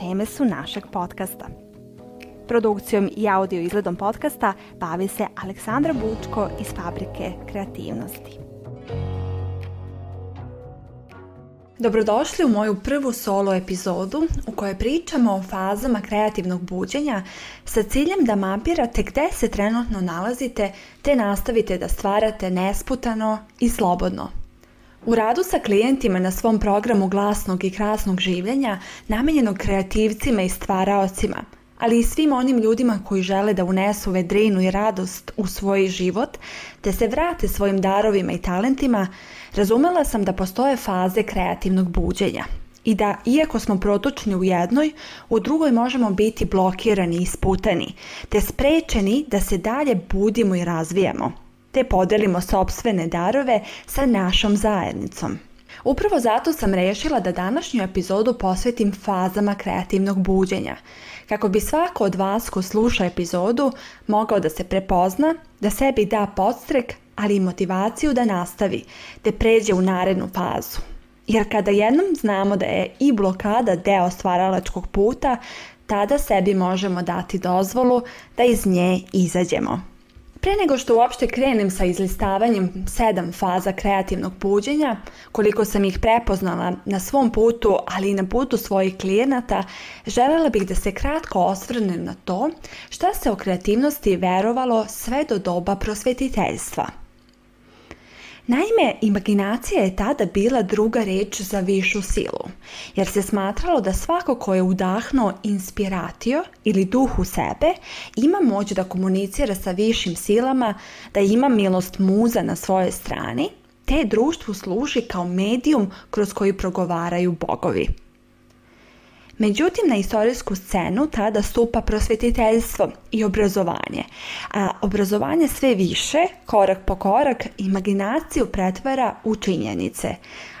teme su našeg podcasta. Produkcijom i audio izgledom podcasta bavi se Aleksandra Bučko iz Fabrike kreativnosti. Dobrodošli u moju prvu solo epizodu u kojoj pričamo o fazama kreativnog buđenja sa ciljem da mapirate gde se trenutno nalazite te nastavite da stvarate nesputano i slobodno. U radu sa klijentima na svom programu glasnog i krasnog življenja namenjenog kreativcima i stvaraocima, ali i svim onim ljudima koji žele da unesu vedrinu i radost u svoj život te se vrate svojim darovima i talentima, razumela sam da postoje faze kreativnog buđenja i da iako smo protočni u jednoj, u drugoj možemo biti blokirani i isputani, te sprečeni da se dalje budimo i razvijamo te podelimo sopstvene darove sa našom zajednicom. Upravo zato sam rešila da današnju epizodu posvetim fazama kreativnog buđenja, kako bi svako od vas ko sluša epizodu mogao da se prepozna, da sebi da podstrek, ali i motivaciju da nastavi, te pređe u narednu fazu. Jer kada jednom znamo da je i blokada deo stvaralačkog puta, tada sebi možemo dati dozvolu da iz nje izađemo. Pre nego što uopšte krenem sa izlistavanjem sedam faza kreativnog puđenja, koliko sam ih prepoznala na svom putu, ali i na putu svojih klijenata, želela bih da se kratko osvrnem na to šta se o kreativnosti verovalo sve do doba prosvetiteljstva – Naime, imaginacija je tada bila druga reč za višu silu, jer se smatralo da svako ko je udahnuo inspiratio ili duh u sebe ima moć da komunicira sa višim silama, da ima milost muza na svojoj strani, te društvu služi kao medijum kroz koji progovaraju bogovi. Međutim, na istorijsku scenu tada stupa prosvjetiteljstvo i obrazovanje. A obrazovanje sve više, korak po korak, imaginaciju pretvara u činjenice,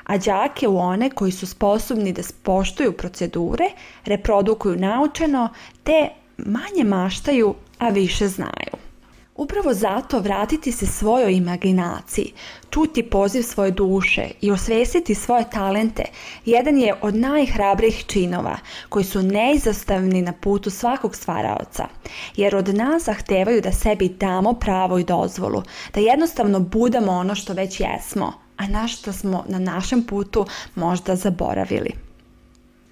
a đake u one koji su sposobni da spoštuju procedure, reprodukuju naučeno, te manje maštaju, a više znaju. Upravo zato vratiti se svojoj imaginaciji, čuti poziv svoje duše i osvijestiti svoje talente jedan je od najhrabrijih činova koji su neizostavni na putu svakog stvaraoca, jer od nas zahtevaju da sebi damo pravo i dozvolu, da jednostavno budemo ono što već jesmo, a na što smo na našem putu možda zaboravili.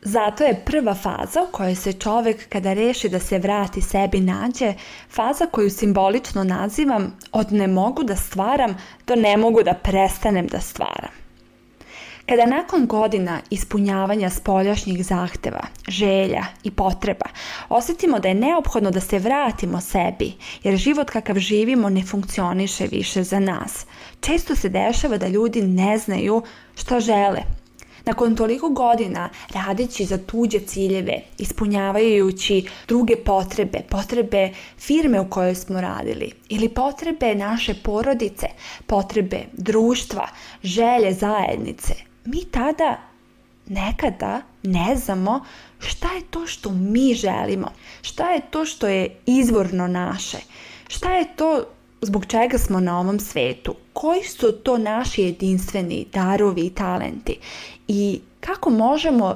Zato je prva faza u kojoj se čovjek kada reši da se vrati sebi nađe, faza koju simbolično nazivam od ne mogu da stvaram do ne mogu da prestanem da stvaram. Kada nakon godina ispunjavanja spoljašnjih zahteva, želja i potreba osjetimo da je neophodno da se vratimo sebi, jer život kakav živimo ne funkcioniše više za nas, često se dešava da ljudi ne znaju što žele nakon toliko godina radeći za tuđe ciljeve, ispunjavajući druge potrebe, potrebe firme u kojoj smo radili ili potrebe naše porodice, potrebe društva, želje zajednice, mi tada nekada ne znamo šta je to što mi želimo, šta je to što je izvorno naše, šta je to zbog čega smo na ovom svetu, koji su to naši jedinstveni darovi i talenti i kako možemo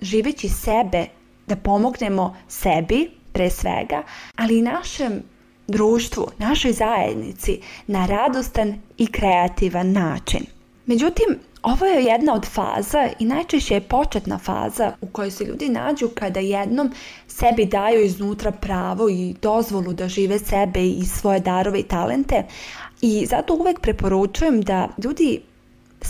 živeći sebe da pomognemo sebi pre svega, ali i našem društvu, našoj zajednici na radostan i kreativan način. Međutim, ovo je jedna od faza i najčešće je početna faza u kojoj se ljudi nađu kada jednom sebi daju iznutra pravo i dozvolu da žive sebe i svoje darove i talente. I zato uvek preporučujem da ljudi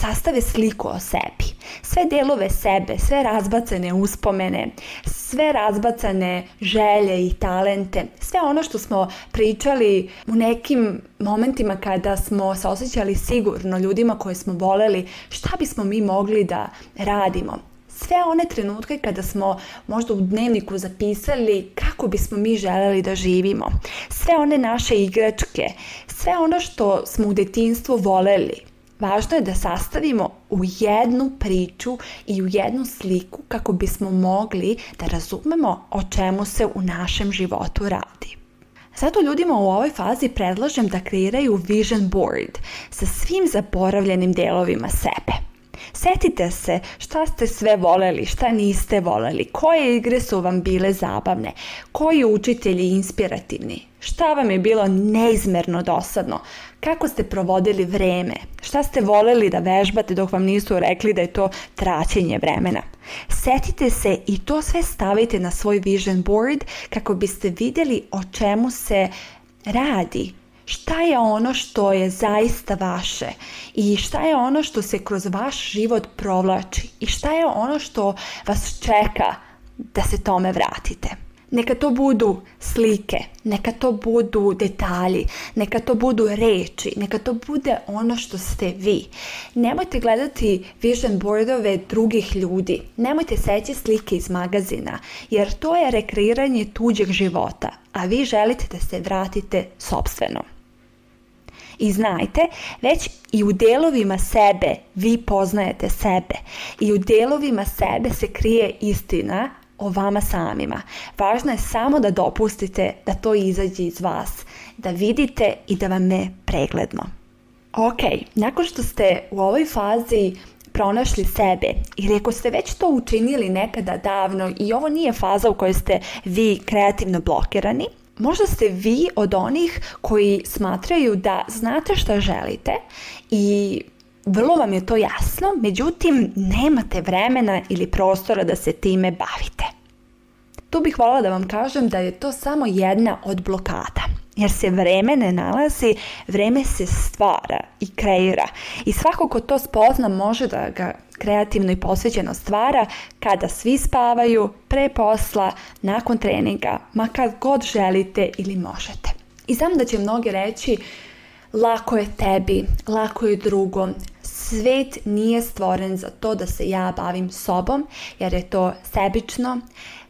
sastave sliku o sebi. Sve delove sebe, sve razbacane uspomene, sve razbacane želje i talente, sve ono što smo pričali u nekim momentima kada smo se osjećali sigurno ljudima koje smo voleli, šta bismo mi mogli da radimo, sve one trenutke kada smo možda u dnevniku zapisali kako bismo mi željeli da živimo, sve one naše igračke, sve ono što smo u detinstvu voleli, Važno je da sastavimo u jednu priču i u jednu sliku kako bismo mogli da razumemo o čemu se u našem životu radi. Zato ljudima u ovoj fazi predlažem da kreiraju vision board sa svim zaboravljenim delovima sebe. Setite se šta ste sve voleli, šta niste voleli, koje igre su vam bile zabavne, koji učitelji inspirativni, šta vam je bilo neizmerno dosadno, kako ste provodili vreme? Šta ste voleli da vežbate dok vam nisu rekli da je to traćenje vremena? Setite se i to sve stavite na svoj vision board kako biste vidjeli o čemu se radi, šta je ono što je zaista vaše i šta je ono što se kroz vaš život provlači i šta je ono što vas čeka da se tome vratite. Neka to budu slike, neka to budu detalji, neka to budu reči, neka to bude ono što ste vi. Nemojte gledati vision boardove drugih ljudi, nemojte seći slike iz magazina, jer to je rekreiranje tuđeg života, a vi želite da se vratite sobstveno. I znajte, već i u delovima sebe vi poznajete sebe i u delovima sebe se krije istina, o vama samima. Važno je samo da dopustite da to izađe iz vas, da vidite i da vam je pregledno. Ok, nakon što ste u ovoj fazi pronašli sebe i ako ste već to učinili nekada davno i ovo nije faza u kojoj ste vi kreativno blokirani, možda ste vi od onih koji smatraju da znate što želite i vrlo vam je to jasno, međutim nemate vremena ili prostora da se time bavite. Tu bih voljela da vam kažem da je to samo jedna od blokada. Jer se vreme ne nalazi, vreme se stvara i kreira. I svako ko to spozna može da ga kreativno i posvećeno stvara kada svi spavaju, pre posla, nakon treninga, ma kad god želite ili možete. I znam da će mnogi reći lako je tebi, lako je drugom, svet nije stvoren za to da se ja bavim sobom, jer je to sebično.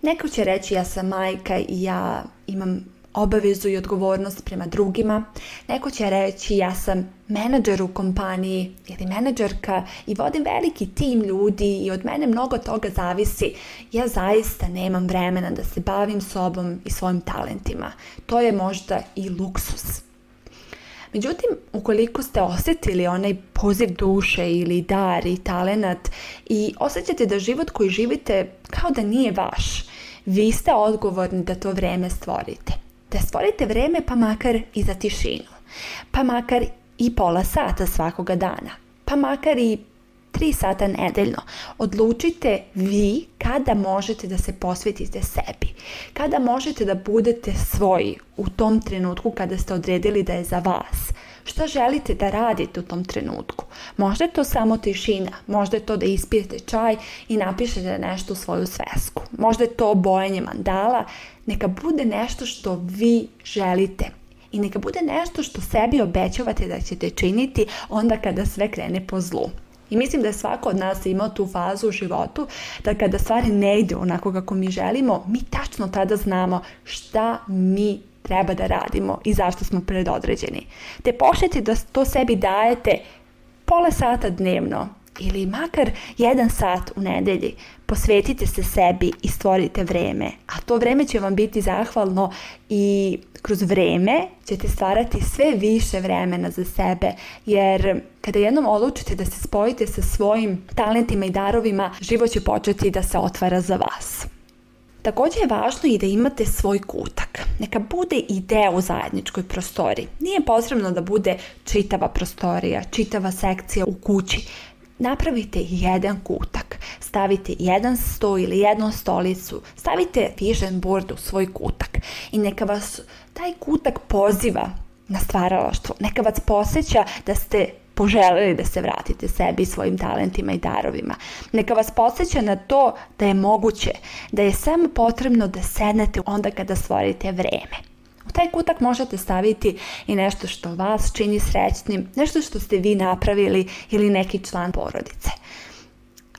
Neko će reći ja sam majka i ja imam obavezu i odgovornost prema drugima. Neko će reći ja sam menadžer u kompaniji ili menadžerka i vodim veliki tim ljudi i od mene mnogo toga zavisi. Ja zaista nemam vremena da se bavim sobom i svojim talentima. To je možda i luksus. Međutim, ukoliko ste osjetili onaj poziv duše ili dar i talenat i osjećate da život koji živite kao da nije vaš, vi ste odgovorni da to vreme stvorite. Da stvorite vreme pa makar i za tišinu, pa makar i pola sata svakoga dana, pa makar i 3 sata nedeljno. Odlučite vi kada možete da se posvetite sebi. Kada možete da budete svoji u tom trenutku kada ste odredili da je za vas. Šta želite da radite u tom trenutku? Možda je to samo tišina, možda je to da ispijete čaj i napišete nešto u svoju svesku. Možda je to bojanje mandala, neka bude nešto što vi želite i neka bude nešto što sebi obećavate da ćete činiti onda kada sve krene po zlu. I mislim da je svako od nas imao tu fazu u životu da kada stvari ne ide onako kako mi želimo, mi tačno tada znamo šta mi treba da radimo i zašto smo predodređeni. Te pošljete da to sebi dajete pola sata dnevno ili makar jedan sat u nedelji posvetite se sebi i stvorite vreme, a to vreme će vam biti zahvalno i kroz vreme ćete stvarati sve više vremena za sebe, jer kada jednom odlučite da se spojite sa svojim talentima i darovima, život će početi da se otvara za vas. Također je važno i da imate svoj kutak. Neka bude ideja u zajedničkoj prostori. Nije potrebno da bude čitava prostorija, čitava sekcija u kući napravite jedan kutak, stavite jedan sto ili jednu stolicu, stavite vision board u svoj kutak i neka vas taj kutak poziva na stvaralaštvo, neka vas posjeća da ste poželjeli da se vratite sebi, svojim talentima i darovima. Neka vas podsjeća na to da je moguće, da je samo potrebno da sednete onda kada stvorite vrijeme. U taj kutak možete staviti i nešto što vas čini srećnim, nešto što ste vi napravili ili neki član porodice.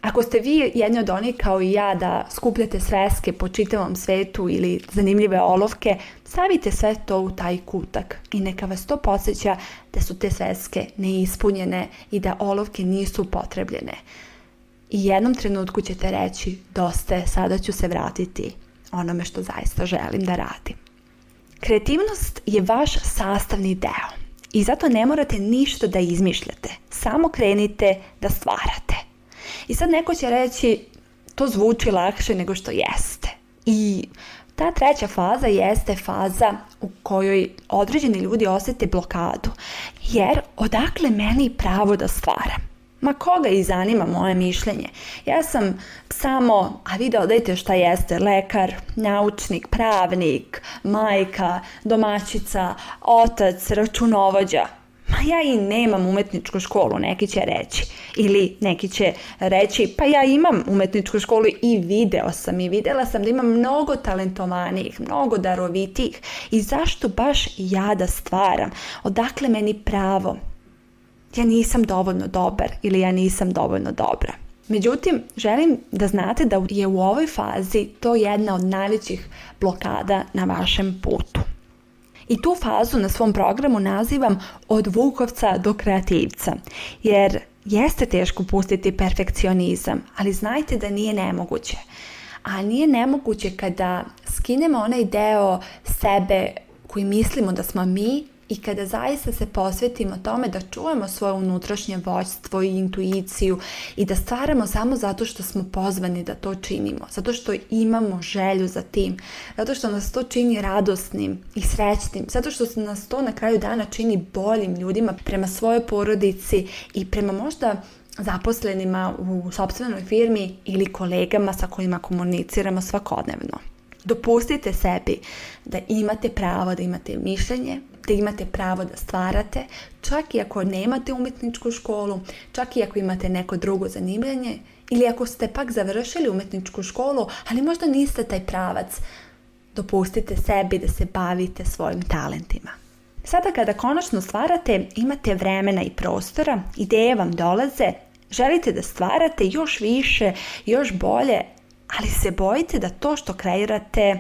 Ako ste vi jedni od onih kao i ja da skupljate sveske po čitavom svetu ili zanimljive olovke, stavite sve to u taj kutak i neka vas to podsjeća da su te sveske neispunjene i da olovke nisu potrebljene. I jednom trenutku ćete reći dosta sada ću se vratiti onome što zaista želim da radim. Kreativnost je vaš sastavni deo i zato ne morate ništa da izmišljate. Samo krenite da stvarate. I sad neko će reći to zvuči lakše nego što jeste. I ta treća faza jeste faza u kojoj određeni ljudi osjete blokadu. Jer odakle meni pravo da stvaram? Ma koga i zanima moje mišljenje? Ja sam samo, a vi dodajte šta jeste, lekar, naučnik, pravnik, majka, domaćica, otac, računovođa. Ma ja i nemam umetničku školu, neki će reći. Ili neki će reći, pa ja imam umetničku školu i video sam i videla sam da ima mnogo talentovanijih, mnogo darovitijih. I zašto baš ja da stvaram? Odakle meni pravo? ja nisam dovoljno dobar ili ja nisam dovoljno dobra. Međutim, želim da znate da je u ovoj fazi to jedna od najvećih blokada na vašem putu. I tu fazu na svom programu nazivam od vukovca do kreativca, jer jeste teško pustiti perfekcionizam, ali znajte da nije nemoguće. A nije nemoguće kada skinemo onaj deo sebe koji mislimo da smo mi i kada zaista se posvetimo tome da čujemo svoje unutrašnje voćstvo i intuiciju i da stvaramo samo zato što smo pozvani da to činimo, zato što imamo želju za tim, zato što nas to čini radosnim i srećnim, zato što nas to na kraju dana čini boljim ljudima prema svojoj porodici i prema možda zaposlenima u sobstvenoj firmi ili kolegama sa kojima komuniciramo svakodnevno. Dopustite sebi da imate pravo da imate mišljenje, imate pravo da stvarate, čak i ako nemate umjetničku školu, čak i ako imate neko drugo zanimljanje ili ako ste pak završili umjetničku školu, ali možda niste taj pravac. Dopustite sebi da se bavite svojim talentima. Sada kada konačno stvarate, imate vremena i prostora, ideje vam dolaze, želite da stvarate još više, još bolje, ali se bojite da to što kreirate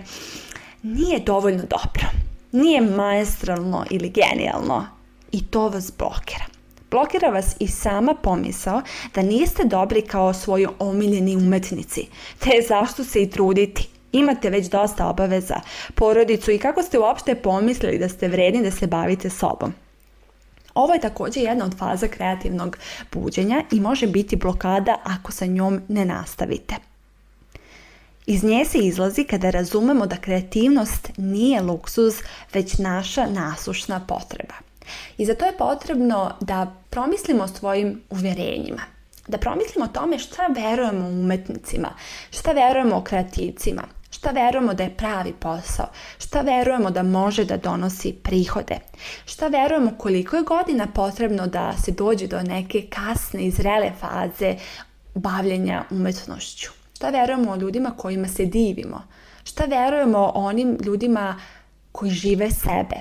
nije dovoljno dobro nije majstralno ili genijalno i to vas blokira. Blokira vas i sama pomisao da niste dobri kao svoji omiljeni umetnici, te zašto se i truditi. Imate već dosta obaveza, porodicu i kako ste uopšte pomislili da ste vredni da se bavite sobom. Ovo je također jedna od faza kreativnog buđenja i može biti blokada ako sa njom ne nastavite. Iz nje se izlazi kada razumemo da kreativnost nije luksuz, već naša nasušna potreba. I za to je potrebno da promislimo o svojim uvjerenjima. Da promislimo o tome šta verujemo u umetnicima, šta verujemo o kreativcima, šta verujemo da je pravi posao, šta verujemo da može da donosi prihode, šta verujemo koliko je godina potrebno da se dođe do neke kasne i zrele faze bavljenja umetnošću. Šta verujemo o ljudima kojima se divimo? Šta verujemo o onim ljudima koji žive sebe?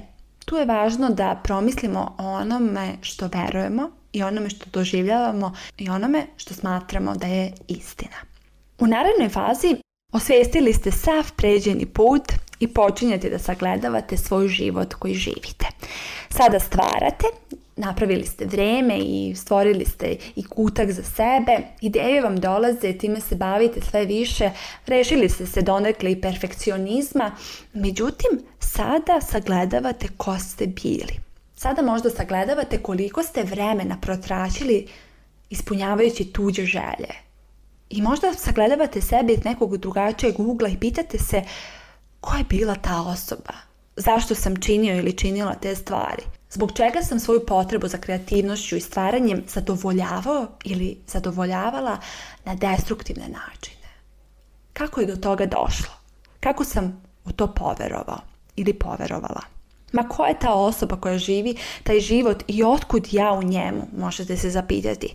Tu je važno da promislimo o onome što verujemo i onome što doživljavamo i onome što smatramo da je istina. U narednoj fazi osvijestili ste sav pređeni put i počinjete da sagledavate svoj život koji živite. Sada stvarate napravili ste vreme i stvorili ste i kutak za sebe, ideje vam dolaze, time se bavite sve više, rešili ste se donekle i perfekcionizma, međutim sada sagledavate ko ste bili. Sada možda sagledavate koliko ste vremena protračili ispunjavajući tuđe želje. I možda sagledavate sebe iz nekog drugačijeg ugla i pitate se ko je bila ta osoba, zašto sam činio ili činila te stvari. Zbog čega sam svoju potrebu za kreativnošću i stvaranjem zadovoljavao ili zadovoljavala na destruktivne načine? Kako je do toga došlo? Kako sam u to poverovao ili poverovala? Ma ko je ta osoba koja živi taj život i otkud ja u njemu, možete se zapitati.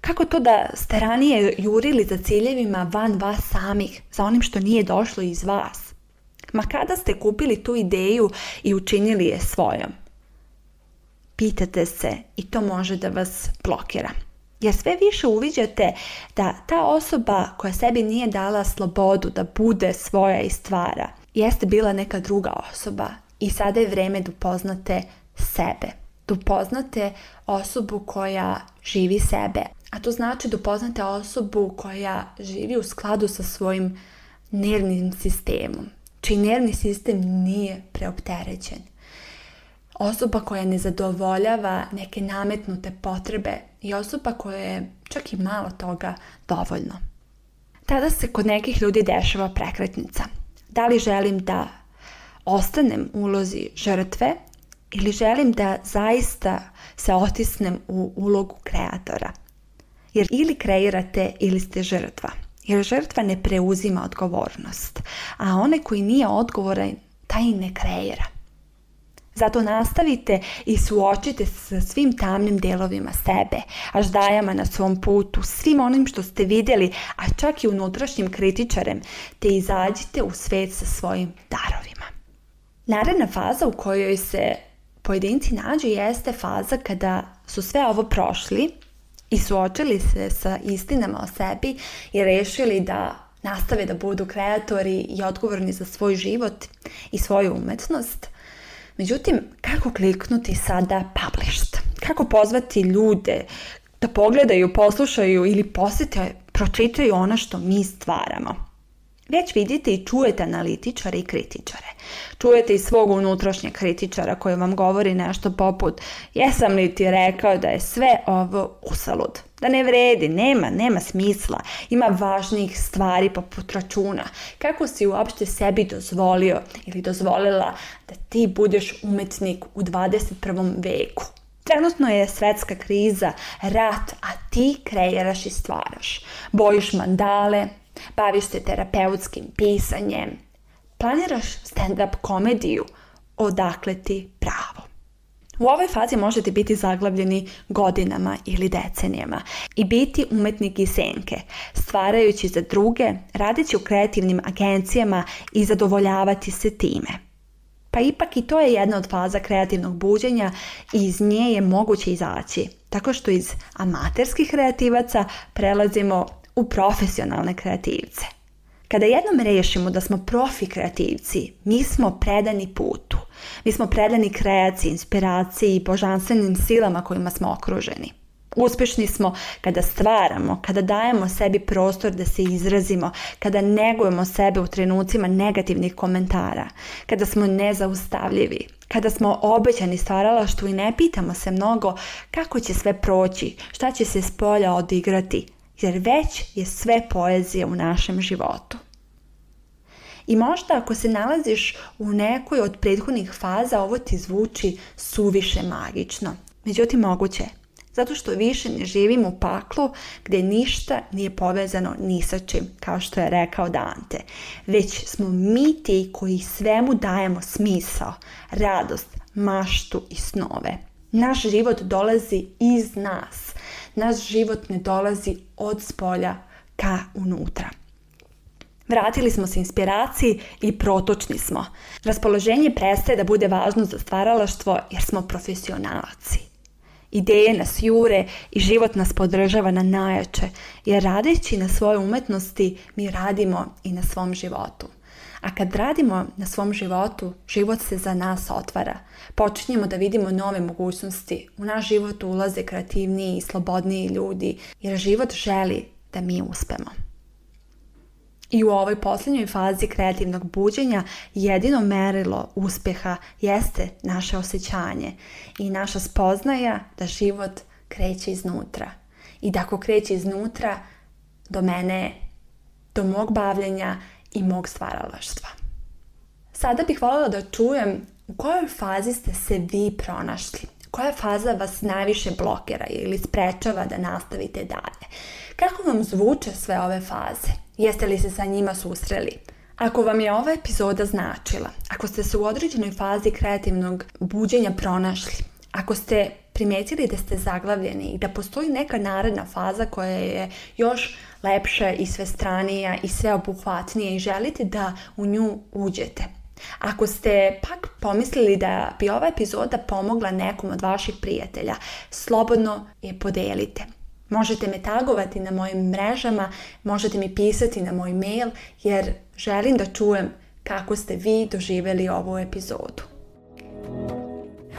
Kako to da ste ranije jurili za ciljevima van vas samih, za onim što nije došlo iz vas? Ma kada ste kupili tu ideju i učinili je svojom? pitate se i to može da vas blokira. Jer sve više uviđate da ta osoba koja sebi nije dala slobodu da bude svoja i stvara, jeste bila neka druga osoba i sada je vrijeme da upoznate sebe. Da upoznate osobu koja živi sebe. A to znači da upoznate osobu koja živi u skladu sa svojim nervnim sistemom. Čiji nervni sistem nije preopterećen osoba koja ne zadovoljava neke nametnute potrebe i osoba koja je čak i malo toga dovoljno. Tada se kod nekih ljudi dešava prekretnica. Da li želim da ostanem u ulozi žrtve ili želim da zaista se otisnem u ulogu kreatora. Jer ili kreirate ili ste žrtva. Jer žrtva ne preuzima odgovornost, a onaj koji nije odgovoran taj ne kreira. Zato nastavite i suočite se sa svim tamnim delovima sebe, aždajama na svom putu, svim onim što ste vidjeli, a čak i unutrašnjim kritičarem, te izađite u svet sa svojim darovima. Naredna faza u kojoj se pojedinci nađu jeste faza kada su sve ovo prošli i suočili se sa istinama o sebi i rešili da nastave da budu kreatori i odgovorni za svoj život i svoju umetnost – Međutim, kako kliknuti sada published? Kako pozvati ljude da pogledaju, poslušaju ili posjete, pročitaju ono što mi stvaramo? Već vidite i čujete analitičare i kritičare. Čujete i svog unutrašnjeg kritičara koji vam govori nešto poput jesam li ti rekao da je sve ovo usalud? da ne vredi, nema, nema smisla, ima važnijih stvari poput računa. Kako si uopšte sebi dozvolio ili dozvolila da ti budeš umetnik u 21. veku? Trenutno je svetska kriza, rat, a ti kreiraš i stvaraš. Bojiš mandale, baviš se terapeutskim pisanjem, planiraš stand-up komediju, odakle ti pravo. U ovoj fazi možete biti zaglavljeni godinama ili decenijama i biti umetnik i senke, stvarajući za druge, radeći u kreativnim agencijama i zadovoljavati se time. Pa ipak i to je jedna od faza kreativnog buđenja i iz nje je moguće izaći. Tako što iz amaterskih kreativaca prelazimo u profesionalne kreativce. Kada jednom rešimo da smo profi kreativci, mi smo predani putu. Mi smo predani kreaciji, inspiraciji i božanstvenim silama kojima smo okruženi. Uspješni smo kada stvaramo, kada dajemo sebi prostor da se izrazimo, kada negujemo sebe u trenucima negativnih komentara, kada smo nezaustavljivi, kada smo obećani stvaralaštvu i ne pitamo se mnogo kako će sve proći, šta će se spolja odigrati, jer već je sve poezija u našem životu. I možda ako se nalaziš u nekoj od prethodnih faza, ovo ti zvuči suviše magično. Međutim, moguće je. Zato što više ne živimo u paklu gdje ništa nije povezano ni sa čim, kao što je rekao Dante. Već smo mi ti koji svemu dajemo smisao, radost, maštu i snove. Naš život dolazi iz nas, naš život ne dolazi od spolja ka unutra. Vratili smo se inspiraciji i protočni smo. Raspoloženje prestaje da bude važno za stvaralaštvo jer smo profesionalci. Ideje nas jure i život nas podržava na najjače jer radeći na svojoj umetnosti mi radimo i na svom životu. A kad radimo na svom životu, život se za nas otvara. Počinjemo da vidimo nove mogućnosti. U naš život ulaze kreativniji i slobodniji ljudi, jer život želi da mi uspemo. I u ovoj posljednjoj fazi kreativnog buđenja jedino merilo uspjeha jeste naše osjećanje i naša spoznaja da život kreće iznutra. I da ako kreće iznutra, do mene, do mog bavljenja i mog stvaralaštva. Sada bih voljela da čujem u kojoj fazi ste se vi pronašli. Koja faza vas najviše blokira ili sprečava da nastavite dalje? Kako vam zvuče sve ove faze? Jeste li se sa njima susreli? Ako vam je ova epizoda značila, ako ste se u određenoj fazi kreativnog buđenja pronašli, ako ste primijetili da ste zaglavljeni i da postoji neka naredna faza koja je još lepša i sve stranija i sve i želite da u nju uđete. Ako ste pak pomislili da bi ova epizoda pomogla nekom od vaših prijatelja, slobodno je podelite. Možete me tagovati na mojim mrežama, možete mi pisati na moj mail jer želim da čujem kako ste vi doživjeli ovu epizodu.